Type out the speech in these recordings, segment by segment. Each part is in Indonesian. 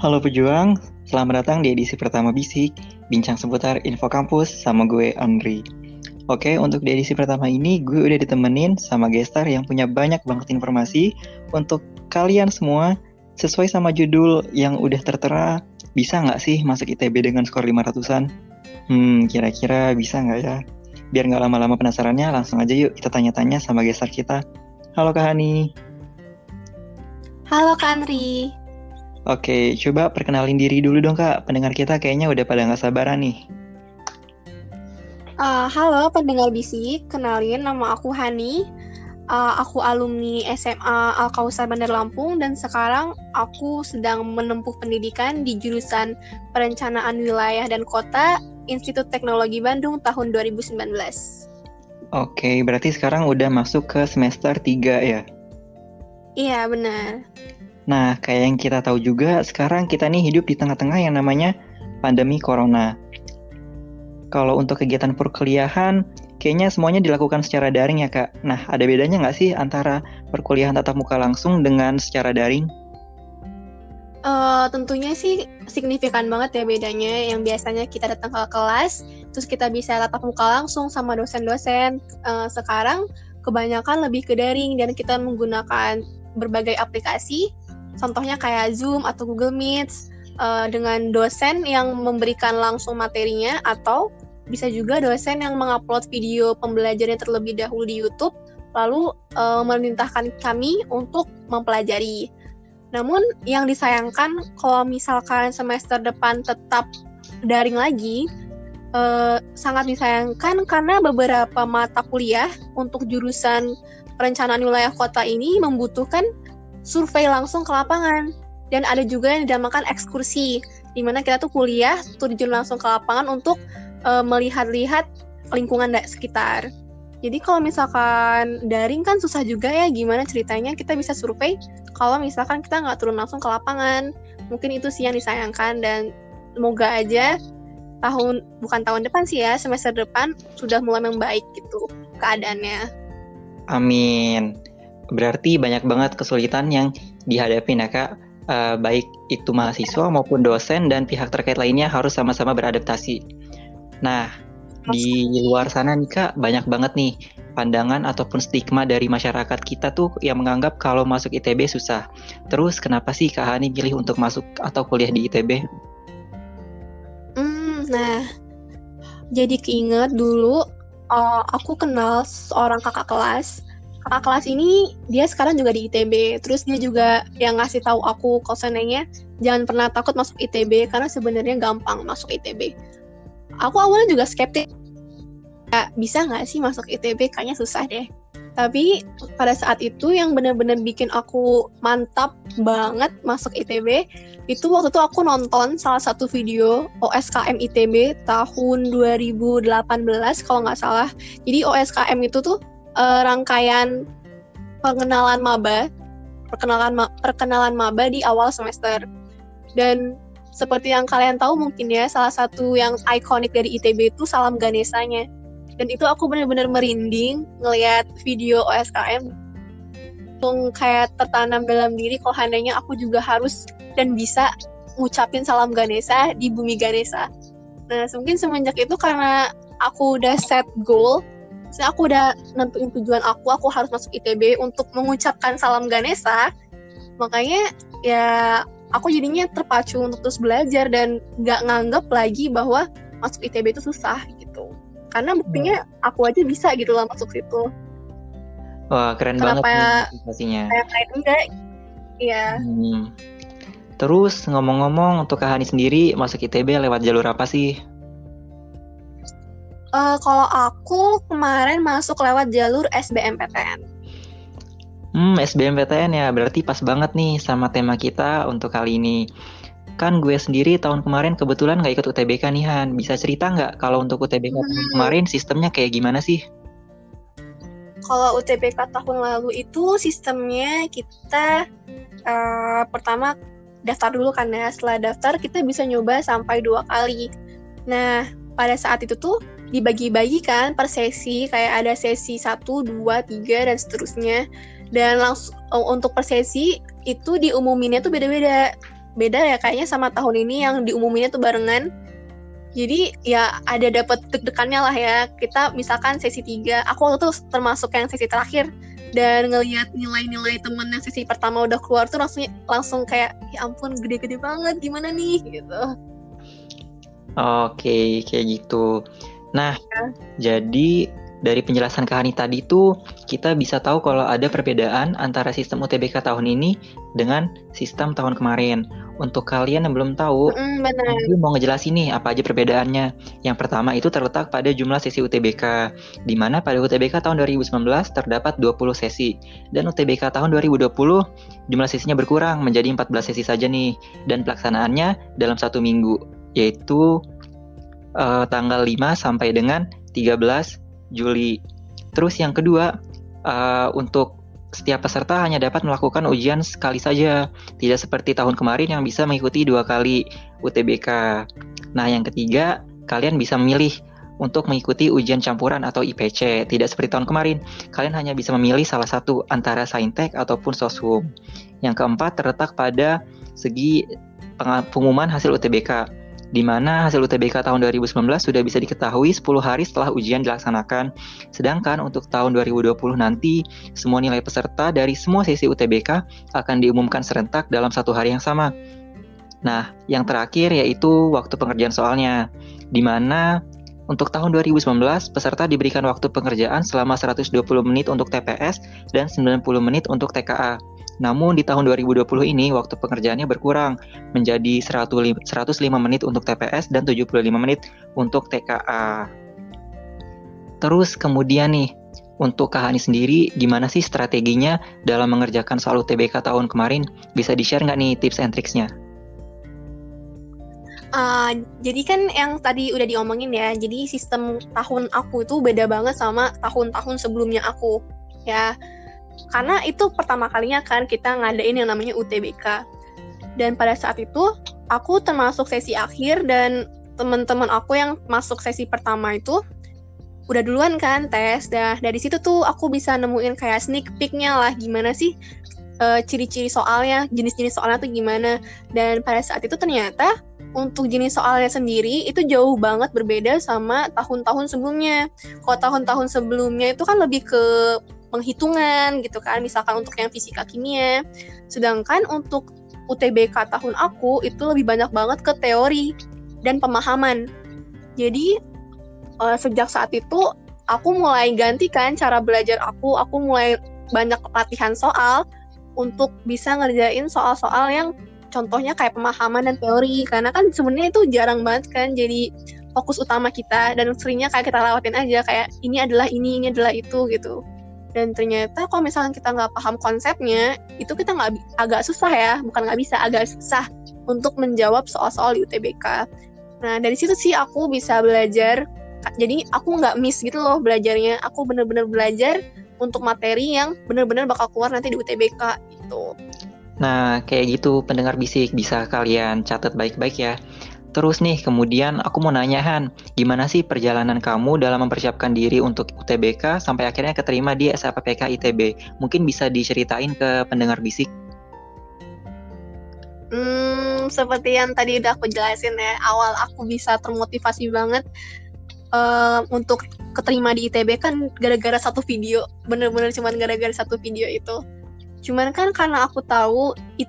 Halo pejuang, selamat datang di edisi pertama Bisik, bincang seputar info kampus sama gue Andri. Oke, untuk di edisi pertama ini gue udah ditemenin sama gestar yang punya banyak banget informasi untuk kalian semua sesuai sama judul yang udah tertera. Bisa nggak sih masuk ITB dengan skor 500-an? Hmm, kira-kira bisa nggak ya? Biar nggak lama-lama penasarannya, langsung aja yuk kita tanya-tanya sama gestar kita. Halo Kak Hani. Halo Kak Andri. Oke, coba perkenalin diri dulu dong kak. Pendengar kita kayaknya udah pada nggak sabaran nih. Uh, halo pendengar BC, kenalin nama aku Hani. Uh, aku alumni SMA Al Kausar Bandar Lampung dan sekarang aku sedang menempuh pendidikan di jurusan Perencanaan Wilayah dan Kota Institut Teknologi Bandung tahun 2019. Oke, berarti sekarang udah masuk ke semester 3 ya? Iya, benar. Nah, kayak yang kita tahu juga, sekarang kita nih hidup di tengah-tengah yang namanya pandemi corona. Kalau untuk kegiatan perkuliahan, kayaknya semuanya dilakukan secara daring ya kak. Nah, ada bedanya nggak sih antara perkuliahan tatap muka langsung dengan secara daring? Uh, tentunya sih signifikan banget ya bedanya. Yang biasanya kita datang ke kelas, terus kita bisa tatap muka langsung sama dosen-dosen. Uh, sekarang kebanyakan lebih ke daring dan kita menggunakan berbagai aplikasi Contohnya kayak Zoom atau Google Meet uh, dengan dosen yang memberikan langsung materinya atau bisa juga dosen yang mengupload video pembelajaran terlebih dahulu di YouTube lalu uh, memerintahkan kami untuk mempelajari. Namun yang disayangkan kalau misalkan semester depan tetap daring lagi, uh, sangat disayangkan karena beberapa mata kuliah untuk jurusan perencanaan wilayah kota ini membutuhkan survei langsung ke lapangan dan ada juga yang dinamakan ekskursi di mana kita tuh kuliah terjun langsung ke lapangan untuk uh, melihat-lihat lingkungan sekitar. Jadi kalau misalkan daring kan susah juga ya gimana ceritanya kita bisa survei kalau misalkan kita nggak turun langsung ke lapangan. Mungkin itu sih yang disayangkan dan semoga aja tahun bukan tahun depan sih ya semester depan sudah mulai membaik gitu keadaannya. Amin. Berarti banyak banget kesulitan yang dihadapi ya kak, uh, baik itu mahasiswa maupun dosen dan pihak terkait lainnya harus sama-sama beradaptasi. Nah, di luar sana nih kak, banyak banget nih pandangan ataupun stigma dari masyarakat kita tuh yang menganggap kalau masuk ITB susah. Terus kenapa sih Kak Hani pilih untuk masuk atau kuliah di ITB? Hmm, nah, jadi keinget dulu uh, aku kenal seorang kakak kelas kakak kelas ini dia sekarang juga di ITB terus dia juga yang ngasih tahu aku kosennya jangan pernah takut masuk ITB karena sebenarnya gampang masuk ITB aku awalnya juga skeptis ya, bisa nggak sih masuk ITB kayaknya susah deh. Tapi pada saat itu yang benar-benar bikin aku mantap banget masuk ITB itu waktu itu aku nonton salah satu video OSKM ITB tahun 2018 kalau nggak salah. Jadi OSKM itu tuh uh, rangkaian pengenalan maba, perkenalan ma perkenalan maba di awal semester. Dan seperti yang kalian tahu mungkin ya, salah satu yang ikonik dari ITB itu salam Ganesanya. Dan itu aku benar-benar merinding ngelihat video OSKM langsung kayak tertanam dalam diri kalau handanya aku juga harus dan bisa ngucapin salam Ganesha di bumi Ganesha. Nah, mungkin semenjak itu karena aku udah set goal saya aku udah nentuin tujuan aku aku harus masuk ITB untuk mengucapkan salam Ganesha makanya ya aku jadinya terpacu untuk terus belajar dan nggak nganggap lagi bahwa masuk ITB itu susah gitu. Karena buktinya aku aja bisa gitu lah masuk situ. Wah keren Kenapa banget pastinya kayak lain enggak? Iya. Hmm. terus ngomong-ngomong untuk Kahani sendiri masuk ITB lewat jalur apa sih Uh, kalau aku kemarin masuk lewat jalur SBMPTN. Hmm, SBMPTN ya, berarti pas banget nih sama tema kita untuk kali ini. Kan gue sendiri tahun kemarin kebetulan nggak ikut UTBK nih Han. Bisa cerita nggak kalau untuk UTBK hmm. tahun kemarin sistemnya kayak gimana sih? Kalau UTBK tahun lalu itu sistemnya kita uh, pertama daftar dulu kan ya. Setelah daftar kita bisa nyoba sampai dua kali. Nah, pada saat itu tuh dibagi-bagikan per sesi kayak ada sesi 1, 2, 3 dan seterusnya. Dan langsung untuk per sesi itu diumuminnya tuh beda-beda. beda ya kayaknya sama tahun ini yang diumuminnya tuh barengan. Jadi ya ada dapat deg-degannya lah ya. Kita misalkan sesi 3, aku waktu itu termasuk yang sesi terakhir dan ngelihat nilai-nilai temen yang sesi pertama udah keluar tuh langsung langsung kayak ya ampun gede-gede banget gimana nih gitu. Oke, kayak gitu. Nah, ya. jadi dari penjelasan Kahani tadi tuh kita bisa tahu kalau ada perbedaan antara sistem UTBK tahun ini dengan sistem tahun kemarin. Untuk kalian yang belum tahu, mm, aku mau ngejelasin nih apa aja perbedaannya. Yang pertama itu terletak pada jumlah sesi UTBK, di mana pada UTBK tahun 2019 terdapat 20 sesi, dan UTBK tahun 2020 jumlah sesinya berkurang menjadi 14 sesi saja nih, dan pelaksanaannya dalam satu minggu, yaitu uh, tanggal 5 sampai dengan 13 Juli. Terus yang kedua, uh, untuk setiap peserta hanya dapat melakukan ujian sekali saja, tidak seperti tahun kemarin yang bisa mengikuti dua kali UTBK. Nah, yang ketiga, kalian bisa memilih untuk mengikuti ujian campuran atau IPC. Tidak seperti tahun kemarin, kalian hanya bisa memilih salah satu antara Saintek ataupun Soshum. Yang keempat terletak pada segi pengumuman hasil UTBK di mana hasil UTBK tahun 2019 sudah bisa diketahui 10 hari setelah ujian dilaksanakan. Sedangkan untuk tahun 2020 nanti, semua nilai peserta dari semua sesi UTBK akan diumumkan serentak dalam satu hari yang sama. Nah, yang terakhir yaitu waktu pengerjaan soalnya, di mana untuk tahun 2019, peserta diberikan waktu pengerjaan selama 120 menit untuk TPS dan 90 menit untuk TKA. Namun di tahun 2020 ini waktu pengerjaannya berkurang menjadi 105 menit untuk TPS dan 75 menit untuk TKA. Terus kemudian nih, untuk Kahani sendiri, gimana sih strateginya dalam mengerjakan soal UTBK tahun kemarin? Bisa di-share nggak nih tips and tricksnya? Uh, jadi kan yang tadi udah diomongin ya, jadi sistem tahun aku itu beda banget sama tahun-tahun sebelumnya aku. Ya, karena itu pertama kalinya kan kita ngadain yang namanya UTBK dan pada saat itu aku termasuk sesi akhir dan teman-teman aku yang masuk sesi pertama itu udah duluan kan tes. Dah dari situ tuh aku bisa nemuin kayak sneak peeknya lah gimana sih uh, ciri-ciri soalnya jenis-jenis soalnya tuh gimana. Dan pada saat itu ternyata untuk jenis soalnya sendiri itu jauh banget berbeda sama tahun-tahun sebelumnya. Kalau tahun-tahun sebelumnya itu kan lebih ke penghitungan gitu kan, misalkan untuk yang fisika kimia. Sedangkan untuk UTBK tahun aku itu lebih banyak banget ke teori dan pemahaman. Jadi uh, sejak saat itu aku mulai gantikan cara belajar aku, aku mulai banyak latihan soal untuk bisa ngerjain soal-soal yang contohnya kayak pemahaman dan teori karena kan sebenarnya itu jarang banget kan jadi fokus utama kita dan seringnya kayak kita lewatin aja kayak ini adalah ini ini adalah itu gitu dan ternyata kalau misalnya kita nggak paham konsepnya itu kita nggak agak susah ya. Bukan nggak bisa agak susah untuk menjawab soal-soal di UTBK nah dari situ sih aku bisa belajar. Jadi aku nggak miss gitu loh belajarnya. Aku bener-bener belajar untuk materi yang bener-bener bakal keluar nanti di UTBK itu nah kayak gitu pendengar bisik. Bisa kalian catat baik-baik ya Terus nih, kemudian aku mau nanya Han, gimana sih perjalanan kamu dalam mempersiapkan diri untuk UTBK sampai akhirnya keterima di SAPPK ITB? Mungkin bisa diceritain ke pendengar bisik? Hmm, seperti yang tadi udah aku jelasin ya, awal aku bisa termotivasi banget uh, untuk keterima di ITB kan gara-gara satu video, bener-bener cuman gara-gara satu video itu. Cuman kan karena aku tahu it,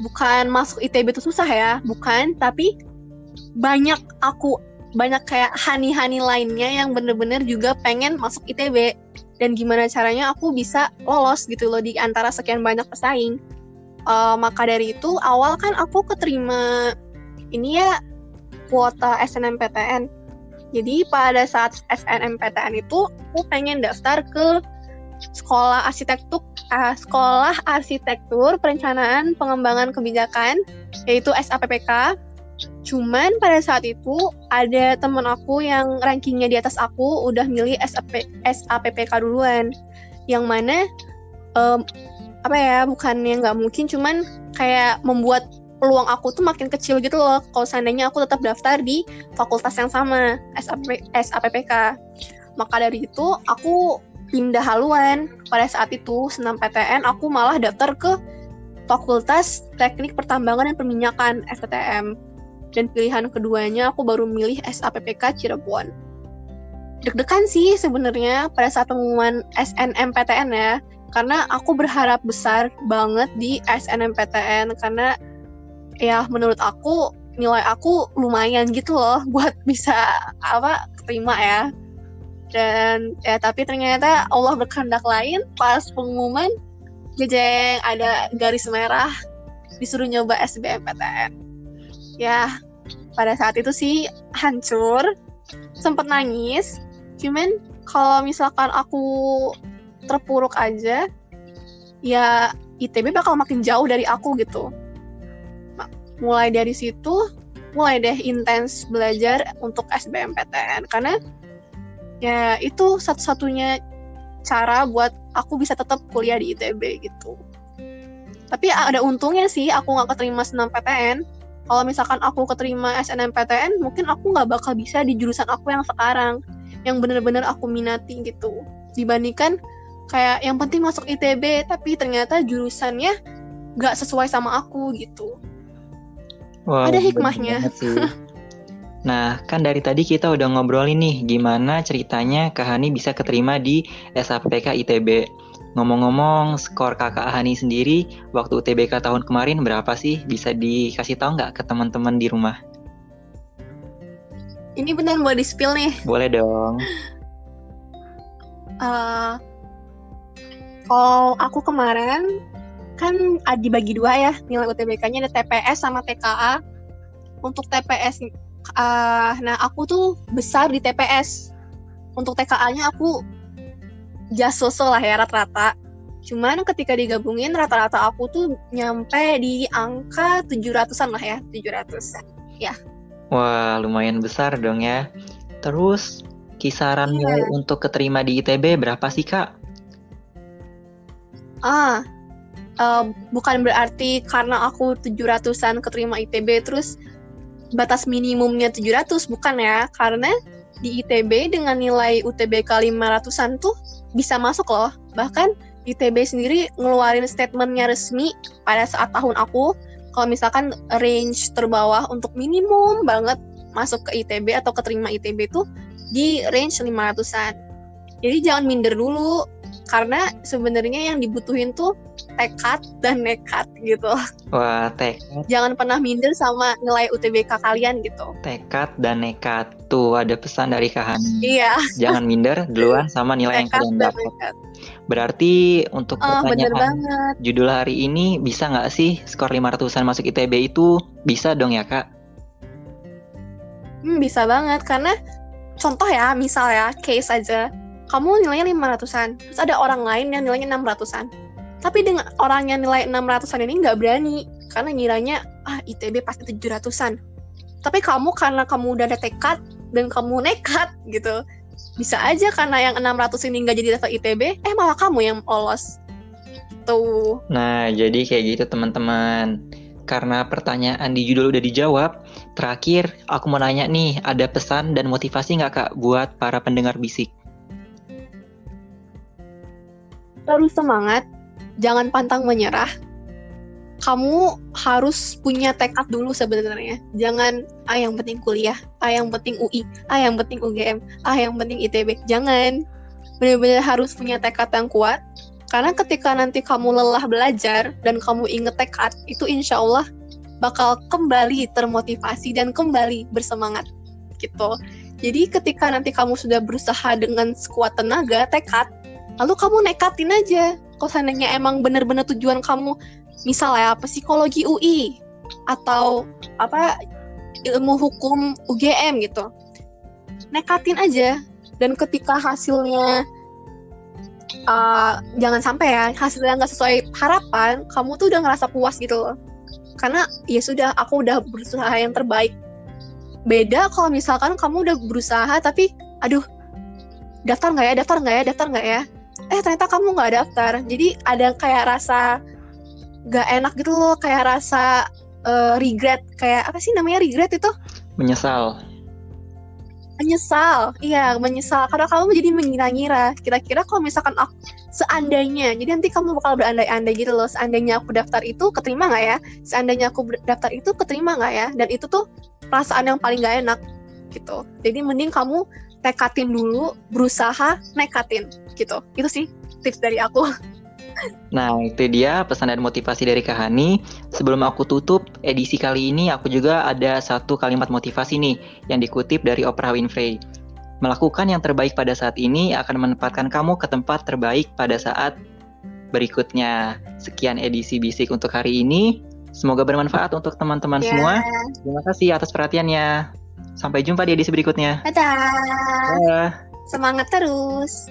bukan masuk ITB itu susah ya, bukan, tapi banyak aku banyak kayak hani-hani lainnya yang bener-bener juga pengen masuk ITB dan gimana caranya aku bisa lolos gitu loh di antara sekian banyak pesaing. Uh, maka dari itu awal kan aku keterima ini ya kuota SNMPTN jadi pada saat SNMPTN itu aku pengen daftar ke sekolah arsitektur uh, sekolah arsitektur perencanaan pengembangan kebijakan yaitu SAPPK Cuman pada saat itu ada temen aku yang rankingnya di atas aku udah milih SAP, SAPPK duluan. Yang mana um, apa ya bukannya nggak mungkin cuman kayak membuat peluang aku tuh makin kecil gitu loh kalau seandainya aku tetap daftar di fakultas yang sama SAP, SAPPK maka dari itu aku pindah haluan pada saat itu senam PTN aku malah daftar ke Fakultas Teknik Pertambangan dan Perminyakan FTTM. Dan pilihan keduanya aku baru milih SAPPK Cirebon. Deg-degan sih sebenarnya pada saat pengumuman SNMPTN ya, karena aku berharap besar banget di SNMPTN karena ya menurut aku nilai aku lumayan gitu loh buat bisa apa terima ya. Dan ya tapi ternyata Allah berkehendak lain pas pengumuman jejeng ada garis merah disuruh nyoba SBMPTN ya pada saat itu sih hancur sempet nangis. Cuman kalau misalkan aku terpuruk aja ya ITB bakal makin jauh dari aku gitu. Mulai dari situ mulai deh intens belajar untuk SBMPTN karena ya itu satu-satunya cara buat aku bisa tetap kuliah di ITB gitu. Tapi ada untungnya sih aku nggak keterima senam PTN kalau misalkan aku keterima SNMPTN mungkin aku nggak bakal bisa di jurusan aku yang sekarang yang bener-bener aku minati gitu dibandingkan kayak yang penting masuk ITB tapi ternyata jurusannya nggak sesuai sama aku gitu Wow, ada hikmahnya. Nah, kan dari tadi kita udah ngobrolin nih gimana ceritanya Kak Hani bisa keterima di SAPK ITB. Ngomong-ngomong, skor kakak Hani sendiri waktu UTBK tahun kemarin berapa sih? Bisa dikasih tahu nggak ke teman-teman di rumah? ini benar mau di spill nih Boleh dong. Eh, kalau aku kemarin kan ada dibagi dua ya nilai UTBK-nya ada TPS sama TKA. Untuk TPS, eh, nah aku tuh besar di TPS. Untuk TKA-nya aku jasoso lah ya rata-rata. Cuman ketika digabungin rata-rata aku tuh nyampe di angka 700-an lah ya, 700. Wah, lumayan besar dong ya. Terus kisaran Iya. nilai untuk keterima di ITB berapa sih, Kak? Ah, eh, bukan berarti karena aku 700-an keterima ITB terus batas minimumnya 700 bukan ya karena di ITB dengan nilai UTBK 500-an tuh bisa masuk loh. Bahkan ITB sendiri ngeluarin statementnya resmi pada saat tahun aku. Kalau misalkan range terbawah untuk minimum banget masuk ke ITB atau keterima ITB tuh di range 500-an jadi jangan minder dulu karena sebenarnya yang dibutuhin tuh tekad dan nekat gitu. Wah, tekad, Jangan pernah minder sama nilai UTBK kalian gitu. tekad dan nekat. Tuh, ada pesan dari Kak Hani. Iya, Jangan minder duluan sama nilai yang tekad kalian dan dapat. nekat. Berarti untuk Oh, pertanyaan banget. judul hari ini bisa nggak sih skor 500-an masuk ITB itu bisa dong ya kak? Hmm, bisa banget karena contoh ya, misal ya, case aja. Kamu nilainya 500-an, terus ada orang lain yang nilainya 600-an. Tapi dengan orang yang nilai 600-an ini nggak berani karena ngiranya ah ITB pasti 700-an. Tapi kamu karena kamu udah ada tekad dan kamu nekat gitu. Bisa aja karena yang 600 ini nggak jadi level ITB, eh malah kamu yang lolos. Tuh. Nah jadi kayak gitu teman-teman. Karena pertanyaan di judul udah dijawab, terakhir aku mau nanya nih, ada pesan dan motivasi nggak kak buat para pendengar bisik? Terus semangat, jangan pantang menyerah. Kamu harus punya tekad dulu sebenarnya. Jangan ah yang penting kuliah, ah yang penting UI, ah yang penting UGM, ah yang penting ITB. Jangan. Benar-benar harus punya tekad yang kuat. Karena ketika nanti kamu lelah belajar dan kamu inget tekad, itu insya Allah bakal kembali termotivasi dan kembali bersemangat gitu. Jadi ketika nanti kamu sudah berusaha dengan sekuat tenaga, tekad, lalu kamu nekatin aja. Kalau seandainya emang bener-bener tujuan kamu misalnya psikologi UI atau apa ilmu hukum UGM gitu nekatin aja. Dan ketika hasilnya uh, jangan sampai ya hasilnya nggak sesuai harapan kamu tuh udah ngerasa puas gitu loh. Karena ya sudah aku udah berusaha yang terbaik. Beda kalau misalkan kamu udah berusaha tapi aduh daftar nggak ya daftar nggak ya daftar nggak ya eh ternyata kamu nggak daftar. Jadi ada kayak rasa nggak enak gitu loh kayak rasa eh, regret. Kayak apa sih namanya regret itu? Menyesal. menyesal. Iya menyesal. Karena kamu jadi mengira-ngira. Kira-kira kalau misalkan aku seandainya jadi nanti kamu bakal berandai-andai gitu loh. Seandainya aku daftar itu keterima nggak ya? Seandainya aku daftar itu keterima nggak ya? Dan itu tuh perasaan yang paling gak enak gitu. Jadi mending kamu nekatin dulu berusaha nekatin gitu itu sih tips dari aku Nah, itu dia pesan dan motivasi dari Kahani. Sebelum aku tutup edisi kali ini, aku juga ada satu kalimat motivasi nih yang dikutip dari Oprah Winfrey. Melakukan yang terbaik pada saat ini akan menempatkan kamu ke tempat terbaik pada saat berikutnya. Sekian edisi Bisik untuk hari ini. Semoga bermanfaat untuk teman-teman yeah. semua. Terima kasih atas perhatiannya. Sampai jumpa di edisi berikutnya. Dadah. Dadah. Semangat terus.